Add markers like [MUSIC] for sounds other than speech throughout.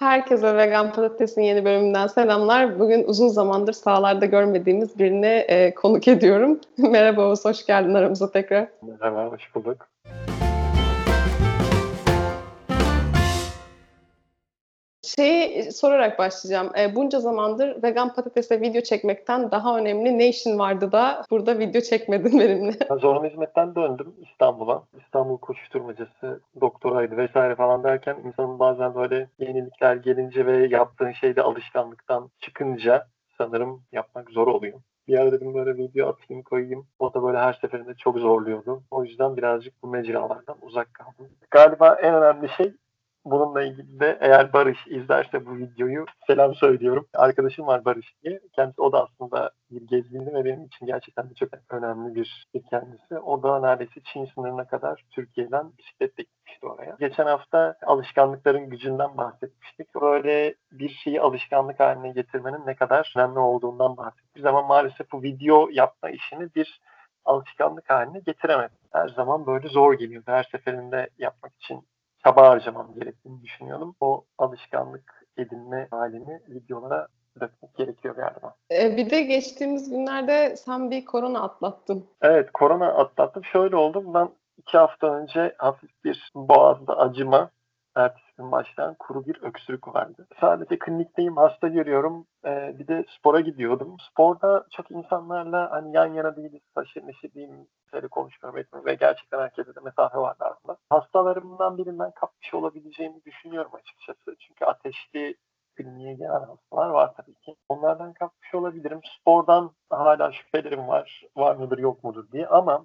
Herkese Vegan Patates'in yeni bölümünden selamlar. Bugün uzun zamandır sahalarda görmediğimiz birini e, konuk ediyorum. [LAUGHS] Merhaba Oğuz, hoş geldin aramıza tekrar. Merhaba, hoş bulduk. Şeyi sorarak başlayacağım. E, bunca zamandır vegan patatese video çekmekten daha önemli ne işin vardı da burada video çekmedin benimle? Ben zorunlu hizmetten döndüm İstanbul'a. İstanbul koşuşturmacası, doktoraydı vesaire falan derken insanın bazen böyle yenilikler gelince ve yaptığın şeyde alışkanlıktan çıkınca sanırım yapmak zor oluyor. Bir ara dedim böyle video atayım koyayım. O da böyle her seferinde çok zorluyordu. O yüzden birazcık bu mecralardan uzak kaldım. Galiba en önemli şey Bununla ilgili de eğer Barış izlerse bu videoyu selam söylüyorum. Arkadaşım var Barış diye. Kendisi o da aslında bir gezgindi ve benim için gerçekten de çok önemli bir, kendisi. O da neredeyse Çin sınırına kadar Türkiye'den bisikletle gitmişti oraya. Geçen hafta alışkanlıkların gücünden bahsetmiştik. Böyle bir şeyi alışkanlık haline getirmenin ne kadar önemli olduğundan bahsettik. Ama maalesef bu video yapma işini bir alışkanlık haline getiremedim. Her zaman böyle zor geliyor. Her seferinde yapmak için çaba harcamam gerektiğini düşünüyorum. O alışkanlık edinme halini videolara dökmek gerekiyor galiba. Ee, bir de geçtiğimiz günlerde sen bir korona atlattın. Evet, korona atlattım. Şöyle oldu. Ben iki hafta önce hafif bir boğazda acıma, ertesi gün başlayan kuru bir öksürük vardı. Sadece klinikteyim, hasta görüyorum. Ee, bir de spora gidiyordum. Sporda çok insanlarla hani yan yana değiliz, taşır neşir şeyleri konuşmuyorum etmiyorum ve gerçekten herkese de mesafe var aslında. Hastalarımdan birinden kapmış olabileceğimi düşünüyorum açıkçası. Çünkü ateşli kliniğe gelen hastalar var tabii ki. Onlardan kapmış olabilirim. Spordan hala şüphelerim var. Var mıdır yok mudur diye. Ama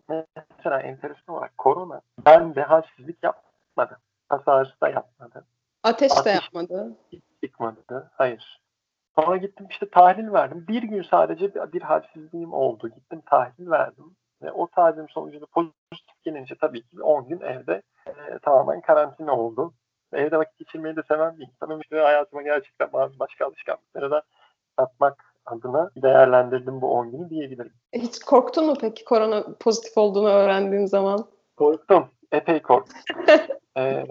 mesela enteresan olarak korona ben de halsizlik yapmadı. Kas ağrısı da yapmadı. Ateş, Ateş de yapmadı. Hiç çıkmadı. Hayır. Sonra gittim işte tahlil verdim. Bir gün sadece bir, bir halsizliğim oldu. Gittim tahlil verdim. Ve o tahlilin sonucunda pozitif gelince tabii ki 10 gün evde e, tamamen karantina oldu. Evde vakit geçirmeyi de seven bir insanım. İşte hayatıma gerçekten bazı başka alışkanlıkları da atmak adına değerlendirdim bu 10 günü diyebilirim. Hiç korktun mu peki korona pozitif olduğunu öğrendiğin zaman? Korktum. Epey korktum. [LAUGHS] ee,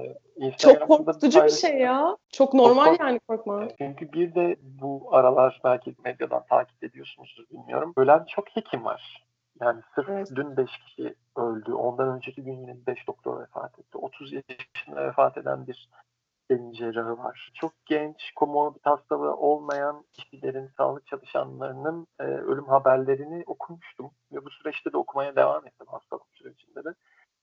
çok korkutucu bir şey ya. Çok normal çok yani korkma. Çünkü bir de bu aralar belki medyadan takip ediyorsunuzdur bilmiyorum. Ölen çok hekim var. Yani sırf evet. dün 5 kişi öldü. Ondan önceki gün yine 5 doktor vefat etti. 30 yaşında vefat eden bir beyin cerrahı var. Çok genç, komorbid hastalığı olmayan kişilerin, sağlık çalışanlarının e, ölüm haberlerini okumuştum. Ve bu süreçte de okumaya devam ettim hastalık sürecinde de.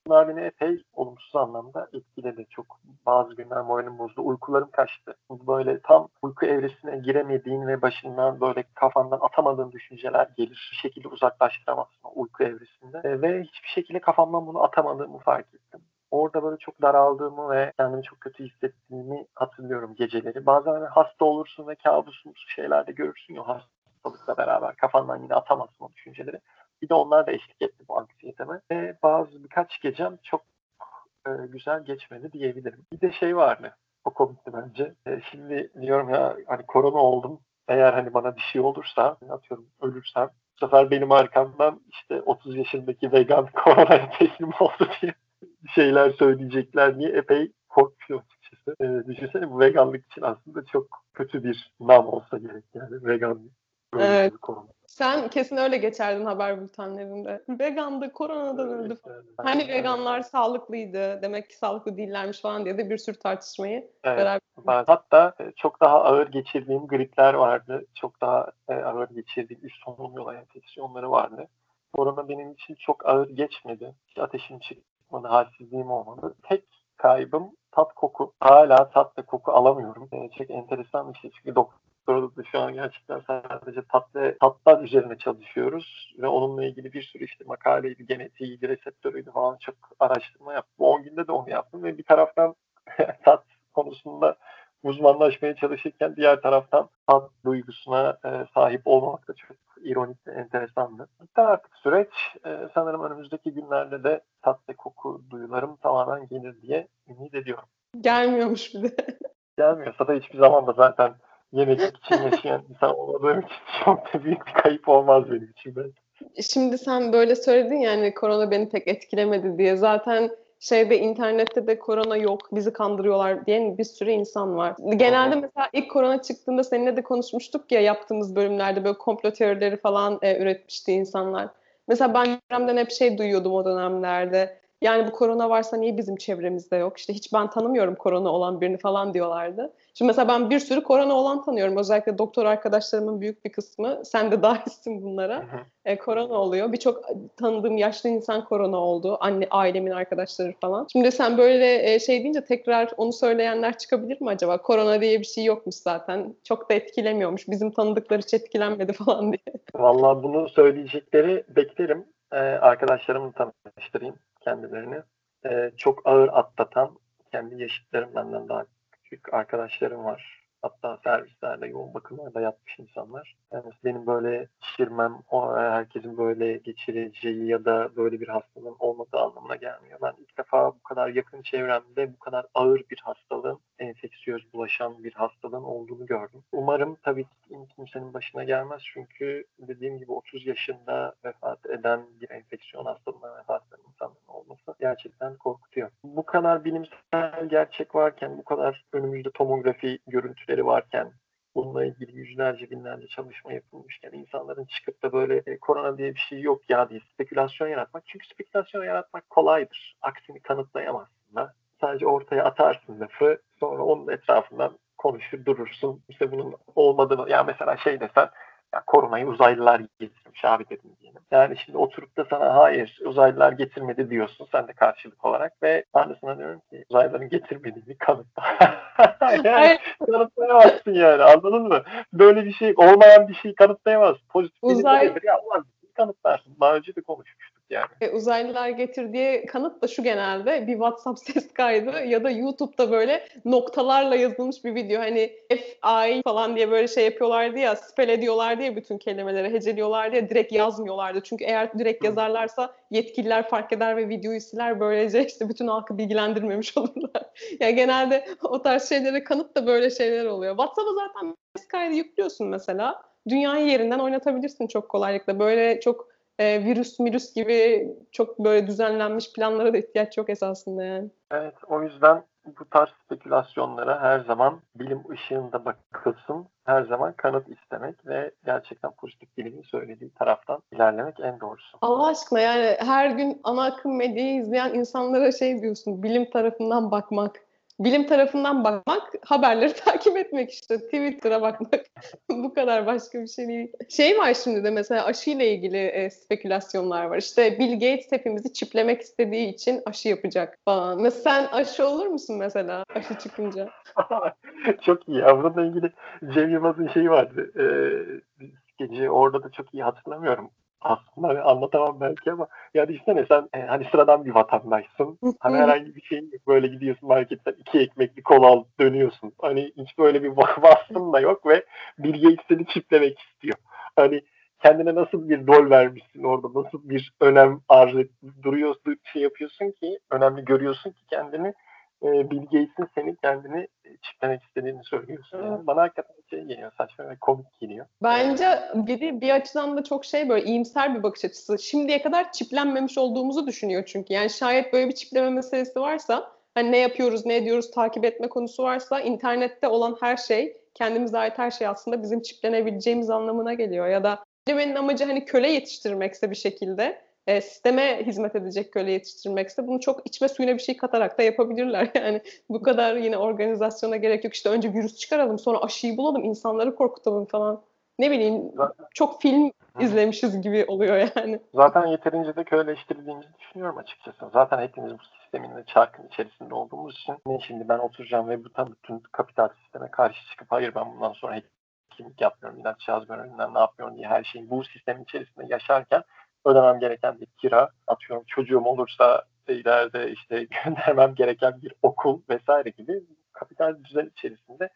Beni epey olumsuz anlamda etkiledi. Çok bazı günler moralim bozdu. Uykularım kaçtı. Böyle tam uyku evresine giremediğin ve başından böyle kafandan atamadığın düşünceler gelir. Bir şekilde uzaklaştıramazsın uyku evresinde. E, ve hiçbir şekilde kafamdan bunu atamadığımı fark ettim. Orada böyle çok daraldığımı ve kendimi çok kötü hissettiğimi hatırlıyorum geceleri. Bazen hani hasta olursun ve kabusumsu şeyler de görürsün ya hastalıkla beraber. Kafandan yine atamazsın o düşünceleri. Bir de onlar da eşlik etti anksiyeteme. Ve bazı birkaç gecem çok e, güzel geçmedi diyebilirim. Bir de şey vardı. O komikti bence. E, şimdi diyorum ya hani korona oldum. Eğer hani bana bir şey olursa atıyorum ölürsem bu sefer benim arkamdan işte 30 yaşındaki vegan [LAUGHS] koronaya teslim oldu diye şeyler söyleyecekler diye epey korkuyorum açıkçası. E, düşünsene bu veganlık için aslında çok kötü bir nam olsa gerek yani veganlık. Evet. Korona. Sen kesin öyle geçerdin haber bültenlerinde. Vegandı, koronadan öldü. Hani veganlar sağlıklıydı, demek ki sağlıklı değillermiş falan diye de bir sürü tartışmayı evet. beraber. Hatta e, çok daha ağır geçirdiğim gripler vardı. Çok daha e, ağır geçirdiğim üst solunum yolu enfeksiyonları vardı. Korona benim için çok ağır geçmedi. Hiç ateşim çıkmadı, halsizliğim olmadı. Tek kaybım tat koku. Hala tat ve koku alamıyorum. E, çok enteresan bir şey. Çünkü doktor doktorada da şu an gerçekten sadece tat ve tatlar üzerine çalışıyoruz ve onunla ilgili bir sürü işte makaleydi, genetiğiydi, reseptörüydü falan çok araştırma yaptım. Bu 10 günde de onu yaptım ve bir taraftan [LAUGHS] tat konusunda uzmanlaşmaya çalışırken diğer taraftan tat duygusuna e, sahip olmamak da çok ironik ve enteresandı. Bitti artık süreç. E, sanırım önümüzdeki günlerde de tat ve koku duyularım tamamen gelir diye ümit ediyorum. Gelmiyormuş bir de. [LAUGHS] Gelmiyorsa da hiçbir zaman da zaten yemek için yaşayan insan olmadığım için [LAUGHS] çok da büyük bir kayıp olmaz benim için ben. Şimdi sen böyle söyledin yani korona beni pek etkilemedi diye. Zaten şeyde internette de korona yok, bizi kandırıyorlar diyen bir sürü insan var. Genelde mesela ilk korona çıktığında seninle de konuşmuştuk ya yaptığımız bölümlerde böyle komplo teorileri falan e, üretmişti insanlar. Mesela ben çevremden hep şey duyuyordum o dönemlerde. Yani bu korona varsa niye bizim çevremizde yok? İşte hiç ben tanımıyorum korona olan birini falan diyorlardı. Şimdi mesela ben bir sürü korona olan tanıyorum. Özellikle doktor arkadaşlarımın büyük bir kısmı, sen de [LAUGHS] dahilsin bunlara, e, korona oluyor. Birçok tanıdığım yaşlı insan korona oldu. Anne, ailemin arkadaşları falan. Şimdi sen böyle e, şey deyince tekrar onu söyleyenler çıkabilir mi acaba? Korona diye bir şey yokmuş zaten. Çok da etkilemiyormuş. Bizim tanıdıkları hiç etkilenmedi [LAUGHS] falan diye. Vallahi bunu söyleyecekleri beklerim. Ee, arkadaşlarımı tanıştırayım kendilerini. Ee, çok ağır atlatan, kendi yaşıtlarım benden daha arkadaşlarım var. Hatta servislerde, yoğun bakımlarda yatmış insanlar. Yani benim böyle şişirmem, o herkesin böyle geçireceği ya da böyle bir hastalığın olmadığı anlamına gelmiyor. Ben ilk defa bu kadar yakın çevremde bu kadar ağır bir hastalığın, enfeksiyöz bulaşan bir hastalığın olduğunu gördüm. Umarım tabii ki kimsenin başına gelmez çünkü dediğim gibi 30 yaşında vefat eden bir enfeksiyon hastalığına vefat eden insanların olması gerçekten korkutuyor. Bu kadar bilimsel gerçek varken, bu kadar önümüzde tomografi görüntüleri varken, bununla ilgili yüzlerce binlerce çalışma yapılmışken insanların çıkıp da böyle e, korona diye bir şey yok ya diye spekülasyon yaratmak. Çünkü spekülasyon yaratmak kolaydır. Aksini kanıtlayamazsın da. Sadece ortaya atarsın lafı sonra onun etrafından konuşur durursun. İşte bunun olmadığını ya mesela şey desen ya koronayı uzaylılar getirmiş abi dedim diyelim. Yani şimdi oturup da sana hayır uzaylılar getirmedi diyorsun sen de karşılık olarak ve ben de sana diyorum ki uzaylıların getirmediğini kanıtla. [LAUGHS] yani kanıtlayamazsın yani anladın mı? Böyle bir şey olmayan bir şey kanıtlayamazsın. Pozitif Uzay... ya ulan kanıtlarsın. Daha önce de konuşmuştuk yani. E, uzaylılar getirdiği kanıt da şu genelde bir WhatsApp [LAUGHS] ses kaydı ya da YouTube'da böyle noktalarla yazılmış bir video. Hani F-I falan diye böyle şey yapıyorlardı ya, spell ediyorlardı ya bütün kelimeleri, heceliyorlardı ya direkt yazmıyorlardı. Çünkü eğer direkt yazarlarsa yetkililer fark eder ve videoyu siler. Böylece [LAUGHS] işte bütün halkı bilgilendirmemiş [LAUGHS] olurlar. yani genelde o tarz şeylere kanıt da böyle şeyler oluyor. WhatsApp'a zaten ses kaydı yüklüyorsun mesela. Dünyayı yerinden oynatabilirsin çok kolaylıkla. Böyle çok e, virüs virüs gibi çok böyle düzenlenmiş planlara da ihtiyaç yok esasında yani. Evet o yüzden bu tarz spekülasyonlara her zaman bilim ışığında bakılsın. Her zaman kanıt istemek ve gerçekten pozitif bilimin söylediği taraftan ilerlemek en doğrusu. Allah aşkına yani her gün ana akım medyayı izleyen insanlara şey diyorsun, bilim tarafından bakmak bilim tarafından bakmak, haberleri [LAUGHS] takip etmek işte. Twitter'a bakmak. [LAUGHS] Bu kadar başka bir şey değil. Şey var şimdi de mesela aşıyla ilgili e, spekülasyonlar var. İşte Bill Gates hepimizi çiplemek istediği için aşı yapacak falan. Mesela sen aşı olur musun mesela aşı çıkınca? [LAUGHS] çok iyi ya. Bununla ilgili Cem Yılmaz'ın şeyi vardı. Ee, gece orada da çok iyi hatırlamıyorum aslında hani anlatamam belki ama ya düşünsene sen e, hani sıradan bir vatandaşsın. hani herhangi bir şey. Böyle gidiyorsun marketten iki ekmek bir kola al dönüyorsun. Hani hiç böyle bir [LAUGHS] vasfın da yok ve Bill Gates seni çiplemek istiyor. Hani kendine nasıl bir rol vermişsin orada nasıl bir önem arz et, duruyorsun şey yapıyorsun ki önemli görüyorsun ki kendini e, Bill Gates'in senin kendini çiftlemek istediğini söylüyorsun. Yani bana hakikaten şey geliyor, saçma ve komik geliyor. Bence biri bir açıdan da çok şey böyle iyimser bir bakış açısı. Şimdiye kadar çiplenmemiş olduğumuzu düşünüyor çünkü. Yani şayet böyle bir çipleme meselesi varsa hani ne yapıyoruz, ne ediyoruz takip etme konusu varsa internette olan her şey, kendimize ait her şey aslında bizim çiplenebileceğimiz anlamına geliyor. Ya da benim amacı hani köle yetiştirmekse bir şekilde e, sisteme hizmet edecek köle yetiştirmekse bunu çok içme suyuna bir şey katarak da yapabilirler. [LAUGHS] Yani bu kadar yine organizasyona gerek yok. İşte önce virüs çıkaralım sonra aşıyı bulalım insanları korkutalım falan. Ne bileyim zaten, çok film izlemişiz gibi oluyor yani. Zaten yeterince de köleleştirildiğimizi düşünüyorum açıkçası. Zaten hepimiz bu sistemin de çarkın içerisinde olduğumuz için ne şimdi ben oturacağım ve bu tam bütün kapital sisteme karşı çıkıp hayır ben bundan sonra kimlik yapmıyorum, ilaç yazmıyorum, ne yapmıyorum diye her şeyin bu sistemin içerisinde yaşarken ödemem gereken bir kira, atıyorum çocuğum olursa ileride işte [LAUGHS] göndermem gereken bir okul vesaire gibi kapital düzen içerisinde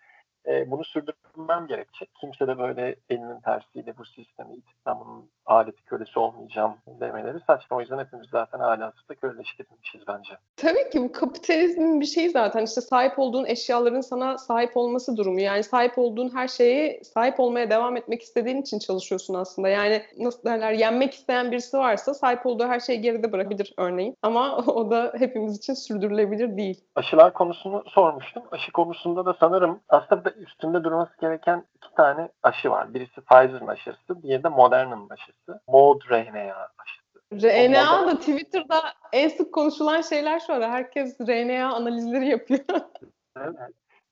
e, bunu sürdürmem gerekecek. Kimse de böyle elinin tersiyle bu sistemi ben bunun aleti kölesi olmayacağım demeleri saçma. O yüzden hepimiz zaten hala hazırda köleleştirilmişiz bence. Tabii ki bu kapitalizmin bir şeyi zaten işte sahip olduğun eşyaların sana sahip olması durumu. Yani sahip olduğun her şeyi sahip olmaya devam etmek istediğin için çalışıyorsun aslında. Yani nasıl derler yenmek isteyen birisi varsa sahip olduğu her şeyi geride bırakabilir örneğin. Ama [LAUGHS] o da hepimiz için sürdürülebilir değil. Aşılar konusunu sormuştum. Aşı konusunda da sanırım aslında üstünde durması gereken iki tane aşı var. Birisi Pfizer'ın aşısı, diğeri de Moderna'nın aşısı. Mod RNA aşısı. RNA da Twitter'da en sık konuşulan şeyler şu ara. Herkes RNA analizleri yapıyor. [LAUGHS] evet.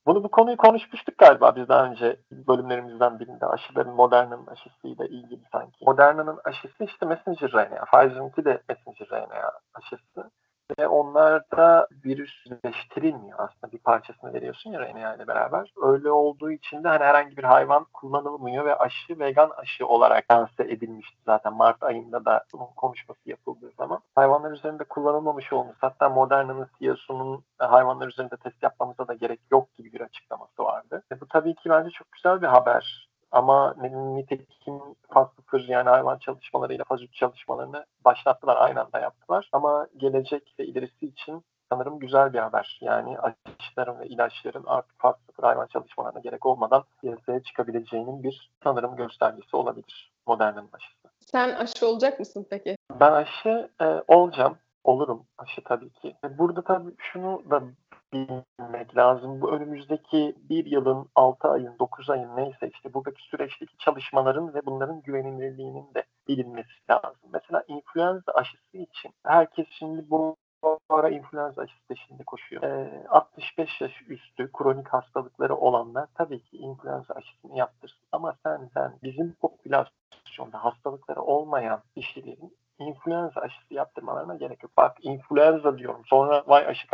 Bunu bu konuyu konuşmuştuk galiba biz daha önce bölümlerimizden birinde aşıların Moderna'nın aşısıyla ilgili sanki. Moderna'nın aşısı işte messenger RNA. Pfizer'ınki de messenger RNA aşısı ve onlarda virüsleştirilmiyor aslında bir parçasını veriyorsun ya RNA ile beraber. Öyle olduğu için de hani herhangi bir hayvan kullanılmıyor ve aşı vegan aşı olarak lanse edilmişti zaten Mart ayında da bunun konuşması yapıldığı zaman. Hayvanlar üzerinde kullanılmamış olması hatta Moderna'nın CEO'sunun hayvanlar üzerinde test yapmamıza da gerek yok gibi bir açıklaması vardı. E bu tabii ki bence çok güzel bir haber ama nitekim sıfır yani hayvan çalışmalarıyla faz 3 çalışmalarını başlattılar. Aynı anda yaptılar. Ama gelecek ve ilerisi için sanırım güzel bir haber. Yani aşıların ve ilaçların artık sıfır hayvan çalışmalarına gerek olmadan piyasaya çıkabileceğinin bir sanırım göstergesi olabilir Moderna'nın aşısı. Sen aşı olacak mısın peki? Ben aşı e, olacağım. Olurum aşı tabii ki. Burada tabii şunu da bilmek lazım. Bu önümüzdeki bir yılın, altı ayın, dokuz ayın neyse işte buradaki süreçteki çalışmaların ve bunların güvenilirliğinin de bilinmesi lazım. Mesela influenza aşısı için herkes şimdi bu ara influenza aşısı peşinde koşuyor. E, 65 yaş üstü kronik hastalıkları olanlar tabii ki influenza aşısını yaptırsın. Ama sen sen bizim popülasyonda hastalıkları olmayan kişilerin influenza aşısı yaptırmalarına gerek yok. Bak influenza diyorum. Sonra vay aşı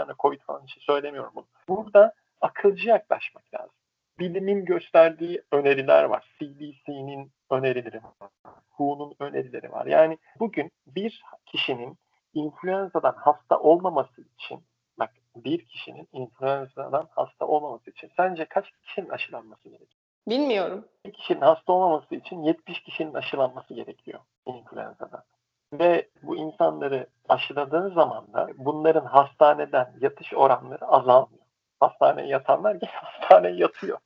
yani Covid falan için söylemiyorum bunu. Burada akılcı yaklaşmak lazım. Bilimin gösterdiği öneriler var. CDC'nin önerileri var. WHO'nun önerileri var. Yani bugün bir kişinin influenza'dan hasta olmaması için bak bir kişinin influenza'dan hasta olmaması için sence kaç kişinin aşılanması gerekiyor? Bilmiyorum. Bir kişinin hasta olmaması için 70 kişinin aşılanması gerekiyor influenza'dan. Ve bu insanları aşıladığın zaman da bunların hastaneden yatış oranları azalmıyor. Hastaneye yatanlar gene [LAUGHS] hastaneye yatıyor.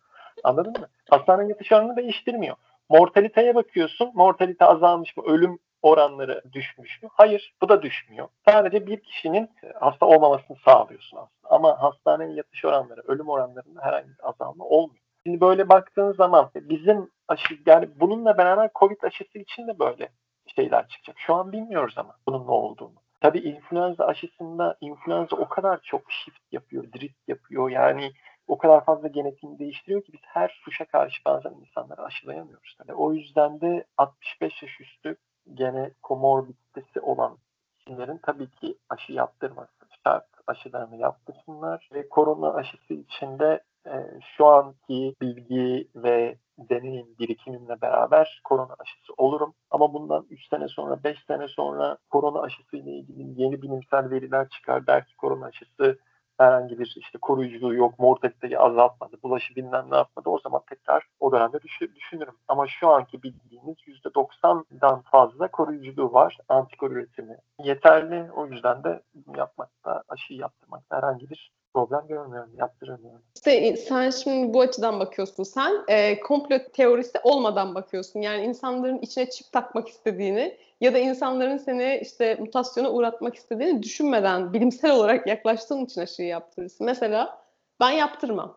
Anladın mı? Hastaneye yatış oranını değiştirmiyor. Mortaliteye bakıyorsun. Mortalite azalmış mı? Ölüm oranları düşmüş mü? Hayır. Bu da düşmüyor. Sadece bir kişinin hasta olmamasını sağlıyorsun aslında. Ama hastaneye yatış oranları, ölüm oranlarında herhangi bir azalma olmuyor. Şimdi böyle baktığın zaman bizim aşı yani bununla beraber Covid aşısı için de böyle şeyler çıkacak. Şu an bilmiyoruz ama bunun ne olduğunu. Tabii influenza aşısında influenza o kadar çok shift yapıyor, drift yapıyor. Yani o kadar fazla genetiğini değiştiriyor ki biz her suşa karşı bazen insanları aşılayamıyoruz. Yani o yüzden de 65 yaş üstü gene komorbiditesi olan kişilerin tabii ki aşı yaptırması şart. Aşılarını yaptırsınlar ve korona aşısı içinde e, şu anki bilgi ve deneyim birikimimle beraber korona aşısı olurum. Ama bundan 3 sene sonra, 5 sene sonra korona aşısı ile ilgili yeni bilimsel veriler çıkar. Der ki korona aşısı herhangi bir işte koruyuculuğu yok, mortaliteyi azaltmadı, bulaşı bilmem ne yapmadı. O zaman tekrar o dönemde düşünürüm. Ama şu anki bildiğimiz %90'dan fazla koruyuculuğu var. Antikor üretimi yeterli. O yüzden de yapmakta, aşıyı yaptırmakta herhangi bir problem görmüyorum, yaptıramıyorum. İşte sen şimdi bu açıdan bakıyorsun. Sen e, komplo teorisi olmadan bakıyorsun. Yani insanların içine çip takmak istediğini ya da insanların seni işte mutasyona uğratmak istediğini düşünmeden bilimsel olarak yaklaştığın için aşıyı yaptırırsın. Mesela ben yaptırmam.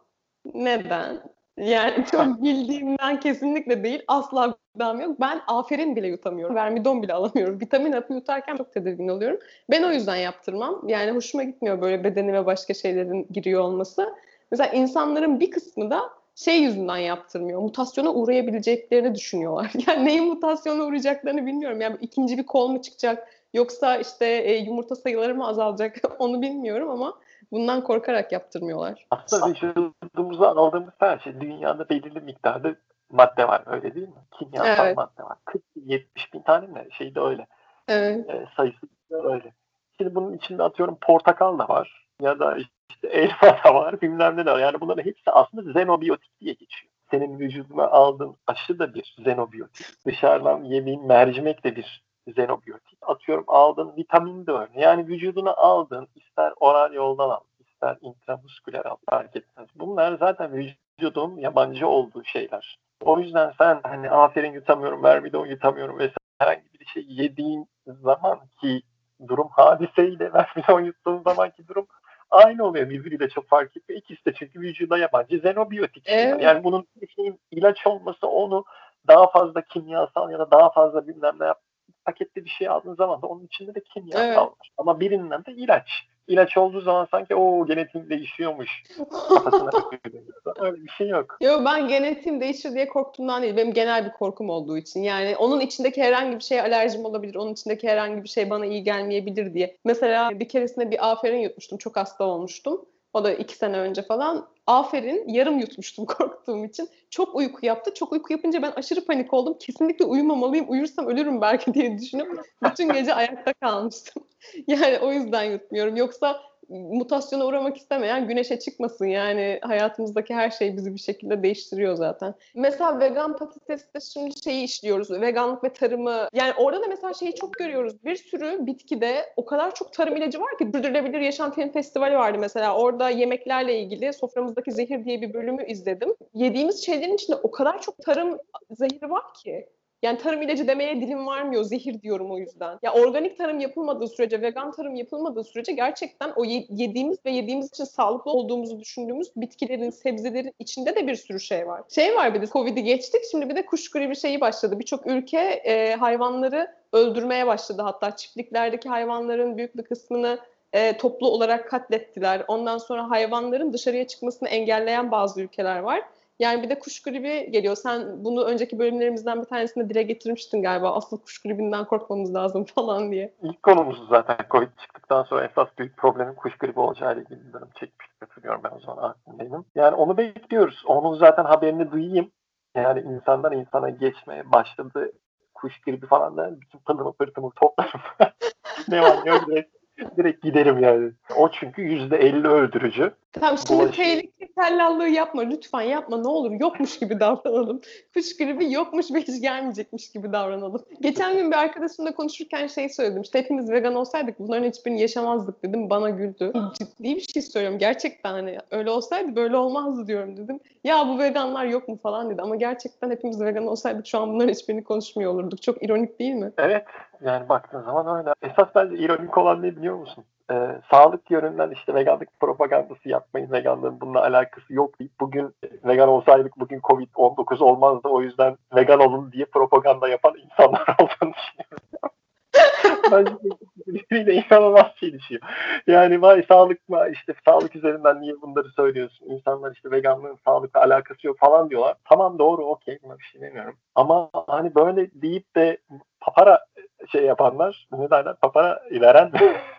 Neden? Yani [LAUGHS] çok bildiğimden kesinlikle değil. Asla gıdam yok. Ben aferin bile yutamıyorum. Vermidon bile alamıyorum. Vitamin hapı yutarken çok tedirgin oluyorum. Ben o yüzden yaptırmam. Yani hoşuma gitmiyor böyle bedenime başka şeylerin giriyor olması. Mesela insanların bir kısmı da şey yüzünden yaptırmıyor. Mutasyona uğrayabileceklerini düşünüyorlar. [LAUGHS] Yani neyin mutasyona uğrayacaklarını bilmiyorum. Yani ikinci bir kol mu çıkacak yoksa işte e, yumurta sayıları mı azalacak [LAUGHS] onu bilmiyorum ama bundan korkarak yaptırmıyorlar. Aslında vücudumuza aldığımız her şey dünyada belirli miktarda madde var öyle değil mi? Kimyasal evet. madde var. 40-70 bin tane mi? Şey de öyle. Evet. E, sayısı da öyle. Şimdi bunun içinde atıyorum portakal da var ya da işte elma [LAUGHS] da var bilmem ne de var. Yani bunların hepsi aslında xenobiyotik diye geçiyor. senin vücuduna aldığın aşı da bir xenobiyotik. Dışarıdan yediğin mercimek de bir xenobiyotik. Atıyorum aldığın vitamin de öyle. Yani vücuduna aldığın ister oral yoldan al, ister intramusküler al fark etmez. Bunlar zaten vücudun yabancı olduğu şeyler. O yüzden sen hani aferin yutamıyorum, vermidon yutamıyorum vesaire herhangi bir şey yediğin zaman ki durum hadiseyle vermidon yuttuğun zamanki durum aynı oluyor. Birbiriyle çok fark etmiyor. İkisi de çünkü vücuda yabancı xenobiyotik. Evet. Yani bunun şeyin ilaç olması onu daha fazla kimyasal ya da daha fazla bilmem ne yap, paketli bir şey aldığın zaman da onun içinde de kimyasal evet. var. Ama birinden de ilaç ilaç olduğu zaman sanki o genetik değişiyormuş kafasına [LAUGHS] Öyle bir şey yok. Yok ben genetiğim değişir diye korktuğumdan değil. Benim genel bir korkum olduğu için. Yani onun içindeki herhangi bir şeye alerjim olabilir. Onun içindeki herhangi bir şey bana iyi gelmeyebilir diye. Mesela bir keresinde bir aferin yutmuştum. Çok hasta olmuştum. O da iki sene önce falan. Aferin yarım yutmuştum [LAUGHS] korktuğum için. Çok uyku yaptı. Çok uyku yapınca ben aşırı panik oldum. Kesinlikle uyumamalıyım. Uyursam ölürüm belki diye düşünüp [LAUGHS] bütün gece ayakta kalmıştım. [LAUGHS] Yani o yüzden yutmuyorum. Yoksa mutasyona uğramak istemeyen güneşe çıkmasın. Yani hayatımızdaki her şey bizi bir şekilde değiştiriyor zaten. Mesela vegan patateste şimdi şeyi işliyoruz. Veganlık ve tarımı. Yani orada da mesela şeyi çok görüyoruz. Bir sürü bitkide o kadar çok tarım ilacı var ki. Sürdürülebilir Yaşam Film Festivali vardı mesela. Orada yemeklerle ilgili soframızdaki zehir diye bir bölümü izledim. Yediğimiz şeylerin içinde o kadar çok tarım zehri var ki. Yani tarım ilacı demeye dilim varmıyor. Zehir diyorum o yüzden. Ya organik tarım yapılmadığı sürece, vegan tarım yapılmadığı sürece gerçekten o yediğimiz ve yediğimiz için sağlıklı olduğumuzu düşündüğümüz bitkilerin, sebzelerin içinde de bir sürü şey var. Şey var bir de Covid'i geçtik. Şimdi bir de kuş gribi şeyi başladı. Birçok ülke e, hayvanları öldürmeye başladı. Hatta çiftliklerdeki hayvanların büyük bir kısmını e, toplu olarak katlettiler. Ondan sonra hayvanların dışarıya çıkmasını engelleyen bazı ülkeler var. Yani bir de kuş gribi geliyor. Sen bunu önceki bölümlerimizden bir tanesinde dile getirmiştin galiba. Asıl kuş gribinden korkmamız lazım [LAUGHS] falan diye. İlk konumuz zaten Covid çıktıktan sonra esas büyük problemin kuş gribi olacağı ile ilgili bölüm çekmiştik. Hatırlıyorum ben o zaman aklımdaydım. Yani onu bekliyoruz. Onun zaten haberini duyayım. Yani insandan insana geçmeye başladı. Kuş gribi falan da bütün pılımı pırtımı toplarım. [LAUGHS] ne var ne yok direkt [LAUGHS] direkt giderim yani. O çünkü yüzde elli öldürücü. Tamam şimdi Bulaşı... tehlike tellallığı yapma lütfen yapma ne olur yokmuş gibi [LAUGHS] davranalım. Kuş gribi yokmuş ve hiç gelmeyecekmiş gibi davranalım. Geçen gün bir arkadaşımla konuşurken şey söyledim işte hepimiz vegan olsaydık bunların hiçbirini yaşamazdık dedim bana güldü. Ciddi bir şey söylüyorum gerçekten hani öyle olsaydı böyle olmazdı diyorum dedim. Ya bu veganlar yok mu falan dedi ama gerçekten hepimiz vegan olsaydık şu an bunların hiçbirini konuşmuyor olurduk. Çok ironik değil mi? Evet yani baktığın zaman öyle. Esas bence ironik olan ne biliyor musun? Ee, sağlık yönünden işte veganlık propagandası yapmayın, veganlığın bununla alakası yok deyip bugün vegan olsaydık bugün Covid-19 olmazdı o yüzden vegan olun diye propaganda yapan insanlar [LAUGHS] olduğunu düşünüyorum. Birbiriyle inanılmaz çelişiyor. Yani vay sağlık mı işte sağlık üzerinden niye bunları söylüyorsun? İnsanlar işte veganlığın sağlıkla alakası yok falan diyorlar. Tamam doğru okey buna bir şey demiyorum. Ama hani böyle deyip de papara şey yapanlar ne derler papara veren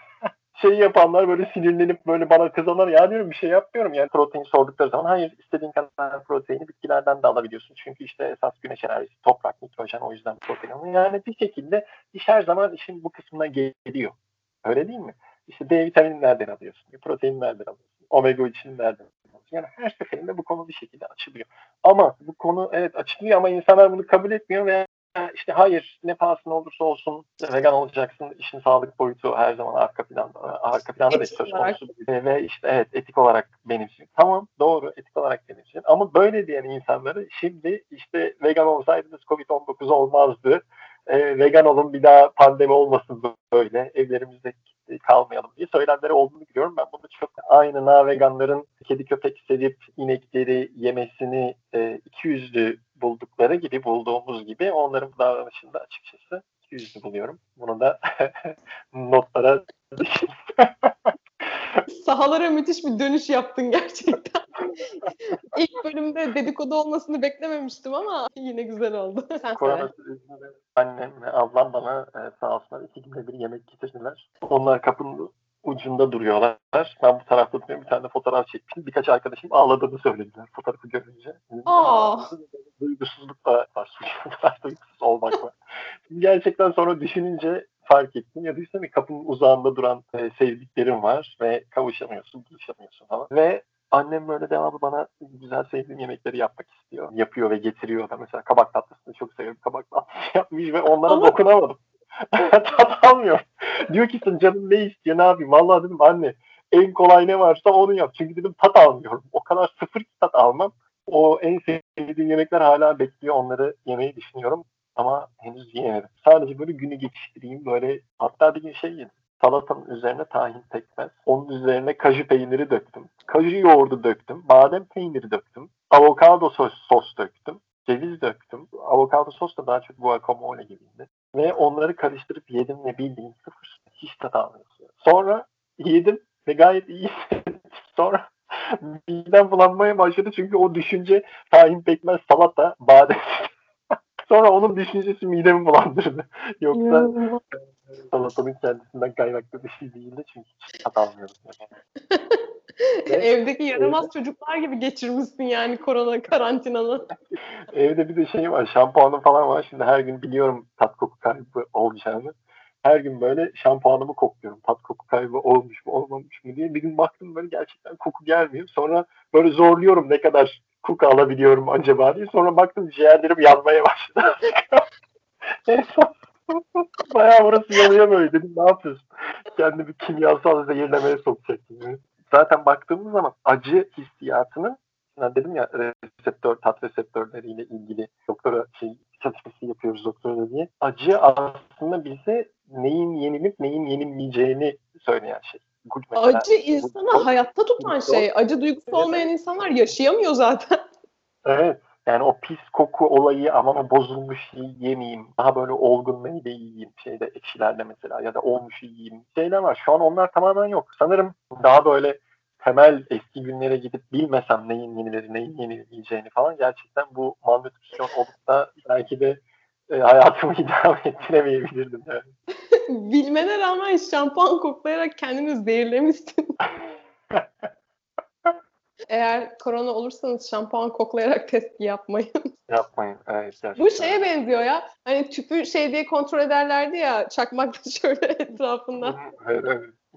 [LAUGHS] şey yapanlar böyle sinirlenip böyle bana kızanlar ya diyorum bir şey yapmıyorum. Yani protein sordukları zaman hayır istediğin kadar proteini bitkilerden de alabiliyorsun. Çünkü işte esas güneş enerjisi, toprak, nitrojen o yüzden protein alıyor. Yani bir şekilde iş her zaman işin bu kısmına geliyor. Öyle değil mi? İşte D vitamini nereden alıyorsun? Protein nereden alıyorsun? Omega 3'ün nereden alıyorsun? Yani her seferinde bu konu bir şekilde açılıyor. Ama bu konu evet açılıyor ama insanlar bunu kabul etmiyor ve işte hayır ne pahasına olursa olsun vegan olacaksın. İşin sağlık boyutu her zaman arka planda arka planda da söz konusu. Ve işte evet etik olarak benimsin. Tamam doğru etik olarak benimsin. Ama böyle diyen insanları şimdi işte vegan olsaydınız Covid-19 olmazdı. E, vegan olun bir daha pandemi olmasın böyle. Evlerimizde kalmayalım diye söylemleri olduğunu biliyorum. Ben bunu çok aynı na veganların kedi köpek sevip inekleri yemesini e, iki yüzlü buldukları gibi bulduğumuz gibi onların bu davranışında açıkçası iki yüzlü buluyorum. Bunu da [LAUGHS] notlara [LAUGHS] Sahalara müthiş bir dönüş yaptın gerçekten. [LAUGHS] İlk bölümde dedikodu olmasını beklememiştim ama yine güzel oldu. Sen Korona sürecinde annem ve ablam bana e, sağ olsunlar iki günde bir yemek getirdiler. Onlar kapının ucunda duruyorlar. Ben bu tarafta duruyorum. Bir tane fotoğraf çekmişim. Birkaç arkadaşım ağladığını söylediler fotoğrafı görünce. Aa. Duygusuzluk da var. Duygusuz olmak var. Gerçekten sonra düşününce fark ettim. Ya düşünsene kapının uzağında duran e, sevdiklerim var ve kavuşamıyorsun, buluşamıyorsun falan. Ve Annem böyle devamlı bana güzel sevdiğim yemekleri yapmak istiyor. Yapıyor ve getiriyor da mesela kabak tatlısını çok seviyorum. Kabak tatlısı [LAUGHS] yapmış ve onlara Ama... dokunamadım. [LAUGHS] Tat almıyorum. Diyor ki sen canım ne istiyor ne yapayım? Vallahi dedim anne en kolay ne varsa onu yap. Çünkü dedim tat almıyorum. O kadar sıfır tat almam. O en sevdiğim yemekler hala bekliyor. Onları yemeyi düşünüyorum. Ama henüz yiyemedim. Sadece böyle günü geçiştireyim. Böyle hatta bir gün şey yedim. Salatanın üzerine tahin pekmez. Onun üzerine kaju peyniri döktüm. Kaju yoğurdu döktüm. Badem peyniri döktüm. Avokado sos, sos döktüm. Ceviz döktüm. Avokado sos da daha çok guacamole gibiydi. Ve onları karıştırıp yedim ve bildiğin sıfır. Hiç tat almıyorsun. Sonra yedim ve gayet iyi [LAUGHS] Sonra midem bulanmaya başladı çünkü o düşünce tahin pekmez salata badem Sonra onun düşüncesi midemi bulandırdı. [LAUGHS] Yoksa salatanın kendisinden kaynaklı bir şey değildi çünkü hiç tat almıyordum. [LAUGHS] Evdeki yaramaz evde, çocuklar gibi geçirmişsin yani korona karantinanı. [LAUGHS] Evde bir de şey var, şampuanım falan var. Şimdi her gün biliyorum tat koku kaybı olacağını. Her gün böyle şampuanımı kokluyorum. Tat koku kaybı olmuş mu olmamış mı diye. Bir gün baktım böyle gerçekten koku gelmiyor. Sonra böyle zorluyorum ne kadar koku alabiliyorum acaba diye. Sonra baktım ciğerlerim yanmaya başladı. [LAUGHS] en son [LAUGHS] bayağı burası yanıyor böyle dedim ne yapıyorsun? Kendi bir kimyasal zehirlemeye sokacaksın. Zaten baktığımız zaman acı hissiyatının ben dedim ya reseptör, tat reseptörleriyle ilgili doktora şey çalışması yapıyoruz doktora diye. Acı aslında bize neyin yenilip neyin yenilmeyeceğini söyleyen şey. Mesela, acı insanı bu, hayatta tutan şey. Acı duygusu olmayan insanlar yaşayamıyor zaten. [LAUGHS] Evet. Yani o pis koku olayı aman o bozulmuş yemeyeyim. Daha böyle olgun meyve yiyeyim. Şeyde ekşilerde mesela ya da olmuş yiyeyim. Şeyler var. Şu an onlar tamamen yok. Sanırım daha böyle temel eski günlere gidip bilmesem neyin yenileri, neyin yenileyeceğini falan gerçekten bu malnütrisyon olup da belki de e, hayatımı [LAUGHS] idame ettiremeyebilirdim. Yani. [LAUGHS] Bilmene rağmen şampuan koklayarak kendini zehirlemişsin. [LAUGHS] Eğer korona olursanız şampuan koklayarak test yapmayın. Yapmayın. Evet, gerçekten. Bu şeye benziyor ya. Hani tüpü şey diye kontrol ederlerdi ya çakmakla şöyle etrafında. Evet,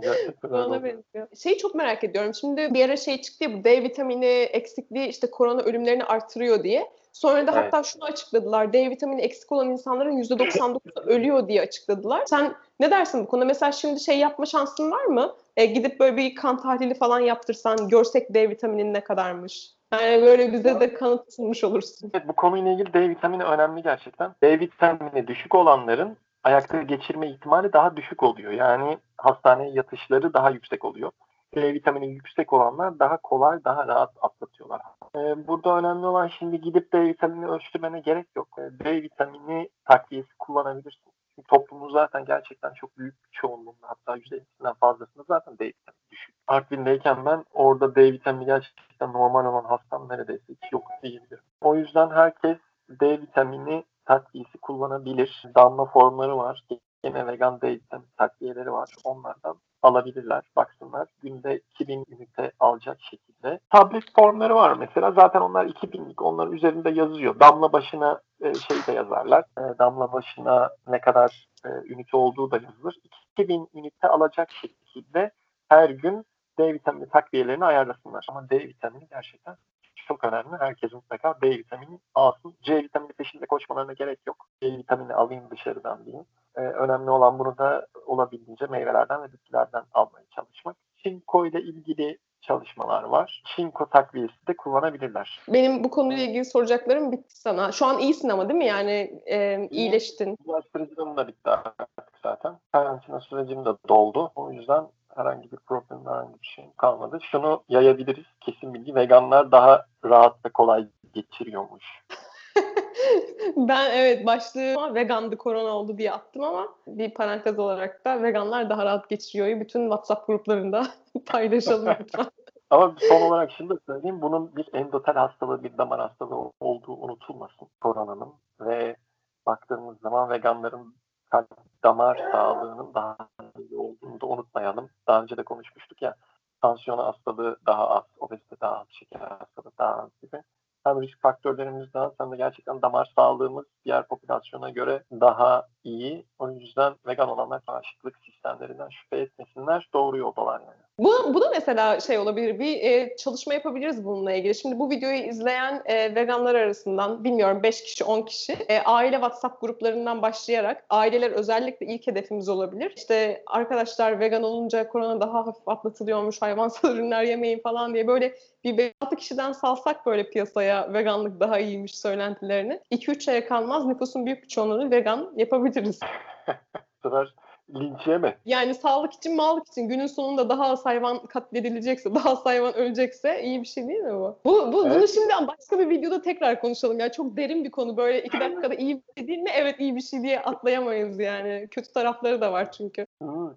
evet. Ona benziyor. Şeyi çok merak ediyorum. Şimdi bir ara şey çıktı ya bu D vitamini eksikliği işte korona ölümlerini artırıyor diye. Sonra da evet. hatta şunu açıkladılar. D vitamini eksik olan insanların %99'u ölüyor diye açıkladılar. Sen ne dersin bu konuda? Mesela şimdi şey yapma şansın var mı? E, gidip böyle bir kan tahlili falan yaptırsan görsek D vitaminin ne kadarmış? Yani böyle bize de kanıt sunmuş olursun. Evet bu konuyla ilgili D vitamini önemli gerçekten. D vitamini düşük olanların ayakta geçirme ihtimali daha düşük oluyor. Yani hastaneye yatışları daha yüksek oluyor. D vitamini yüksek olanlar daha kolay, daha rahat atlatıyorlar. Ee, burada önemli olan şimdi gidip D vitamini ölçtürmene gerek yok. Ee, D vitamini takviyesi kullanabilirsin. Çünkü toplumun zaten gerçekten çok büyük bir çoğunluğunda hatta %50'sinden fazlasında zaten D vitamini düşük. Artvin'deyken ben orada D vitamini gerçekten normal olan hastam neredeyse hiç yok diyebilirim. O yüzden herkes D vitamini takviyesi kullanabilir. Damla formları var. Gene vegan D vitamini takviyeleri var. Onlardan alabilirler, baksınlar. Günde 2000 ünite alacak şekilde. Tablet formları var mesela. Zaten onlar 2000'lik. Onların üzerinde yazıyor. Damla başına e, şey de yazarlar. E, damla başına ne kadar e, ünite olduğu da yazılır. 2000 ünite alacak şekilde her gün D vitamini takviyelerini ayarlasınlar. Ama D vitamini gerçekten çok önemli. Herkes mutlaka D vitamini alsın. C vitamini peşinde koşmalarına gerek yok. C vitamini alayım dışarıdan diyeyim. Ee, önemli olan bunu da olabildiğince meyvelerden ve bitkilerden almaya çalışmak. Çinko ile ilgili çalışmalar var. Çinko takviyesi de kullanabilirler. Benim bu konuyla ilgili soracaklarım bitti sana. Şu an iyisin ama değil mi? Yani e, iyileştin. Bu sürecim de bitti artık zaten. Karantina sürecim de doldu. O yüzden herhangi bir problem, herhangi bir şey kalmadı. Şunu yayabiliriz. Kesin bilgi. Veganlar daha rahat ve kolay geçiriyormuş. [LAUGHS] ben evet başlığı vegandı korona oldu diye attım ama bir parantez olarak da veganlar daha rahat geçiriyor. Bütün WhatsApp gruplarında [LAUGHS] paylaşalım lütfen. [LAUGHS] Ama son olarak şunu da söyleyeyim. Bunun bir endotel hastalığı, bir damar hastalığı olduğu unutulmasın koronanın. Ve baktığımız zaman veganların kalp damar sağlığının daha iyi olduğunu da unutmayalım. Daha önce de konuşmuştuk ya tansiyon hastalığı daha az, obezite daha az, şeker hastalığı daha az gibi. Hem risk faktörlerimiz daha hem de gerçekten damar sağlığımız diğer popülasyona göre daha iyi. O yüzden vegan olanlar bağışıklık sistemlerinden şüphe etmesinler. Doğru yoldalar yani. Bu, bu da mesela şey olabilir, bir e, çalışma yapabiliriz bununla ilgili. Şimdi bu videoyu izleyen e, veganlar arasından, bilmiyorum 5 kişi, 10 kişi, e, aile WhatsApp gruplarından başlayarak, aileler özellikle ilk hedefimiz olabilir. İşte arkadaşlar vegan olunca korona daha hafif atlatılıyormuş, hayvansal [LAUGHS] ürünler yemeyin falan diye böyle bir 5-6 kişiden salsak böyle piyasaya veganlık daha iyiymiş söylentilerini. 2-3 aya kalmaz nüfusun büyük bir çoğunluğunu vegan yapabiliriz. Bu sefer linç yeme. Yani sağlık için, mağlık için günün sonunda daha az hayvan katledilecekse, daha az hayvan ölecekse iyi bir şey değil mi bu? Bu, bu Evet. Bunu şimdi başka bir videoda tekrar konuşalım. Yani çok derin bir konu. Böyle iki dakikada iyi bir şey değil mi? Evet iyi bir şey diye atlayamayız yani. Kötü tarafları da var çünkü.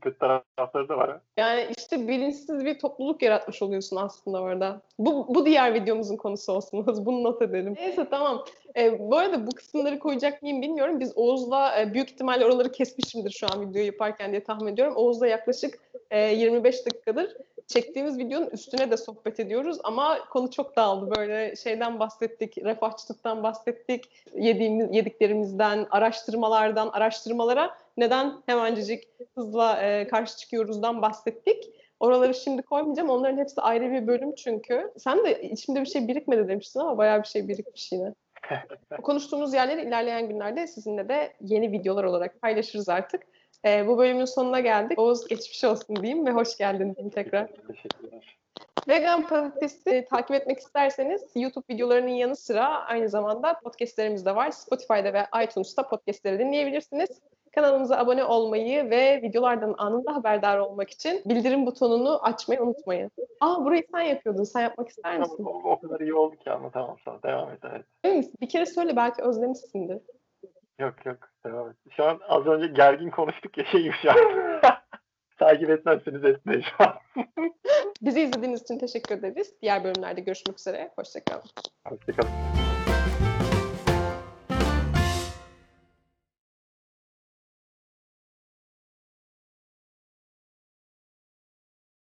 Kötü tarafları da var. Yani işte bilinçsiz bir topluluk yaratmış oluyorsun aslında orada. Bu, bu diğer videomuzun konusu olsun. [LAUGHS] Bunu not edelim. Neyse tamam. Ee, bu arada bu kısımları koyacak mıyım bilmiyorum. Biz Oğuz'la e, büyük ihtimalle oraları kesmişimdir şu an videoyu yaparken diye tahmin ediyorum. Oğuz'la yaklaşık e, 25 dakikadır çektiğimiz videonun üstüne de sohbet ediyoruz ama konu çok dağıldı. Böyle şeyden bahsettik, refahçılıktan bahsettik, yediğimiz, yediklerimizden, araştırmalardan, araştırmalara neden hemencecik hızla e, karşı çıkıyoruzdan bahsettik. Oraları şimdi koymayacağım. Onların hepsi ayrı bir bölüm çünkü. Sen de içimde bir şey birikmedi demiştin ama bayağı bir şey birikmiş yine. Konuştuğumuz yerleri ilerleyen günlerde sizinle de yeni videolar olarak paylaşırız artık. Ee, bu bölümün sonuna geldik. Oğuz geçmiş olsun diyeyim ve hoş geldin diyeyim tekrar. Teşekkürler. Vegan Patates'i takip etmek isterseniz YouTube videolarının yanı sıra aynı zamanda podcastlerimiz de var. Spotify'da ve iTunes'ta podcastleri dinleyebilirsiniz. Kanalımıza abone olmayı ve videolardan anında haberdar olmak için bildirim butonunu açmayı unutmayın. Aa burayı sen yapıyordun. Sen yapmak ister Ama misin? o, o kadar iyi oldu ki anlatamam sana. Devam et evet. Misin? Bir kere söyle belki özlemişsindir. Yok yok devam et. Şu an az önce gergin konuştuk ya şeymiş ya. [LAUGHS] Takip etmezseniz etmeyin şu an. [LAUGHS] Bizi izlediğiniz için teşekkür ederiz. Diğer bölümlerde görüşmek üzere. Hoşçakalın. Hoşçakalın.